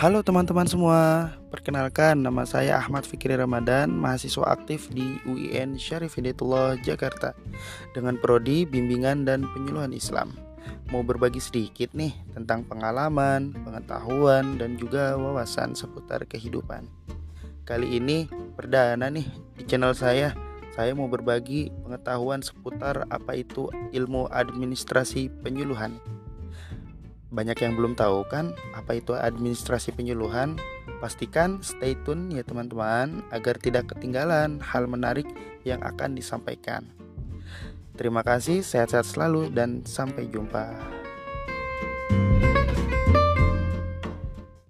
Halo teman-teman semua, perkenalkan nama saya Ahmad Fikri Ramadan, mahasiswa aktif di UIN Syarif Hidayatullah Jakarta dengan prodi Bimbingan dan Penyuluhan Islam. Mau berbagi sedikit nih tentang pengalaman, pengetahuan, dan juga wawasan seputar kehidupan. Kali ini perdana nih di channel saya. Saya mau berbagi pengetahuan seputar apa itu ilmu administrasi penyuluhan. Banyak yang belum tahu kan apa itu administrasi penyuluhan? Pastikan stay tune ya teman-teman agar tidak ketinggalan hal menarik yang akan disampaikan. Terima kasih, sehat-sehat selalu dan sampai jumpa.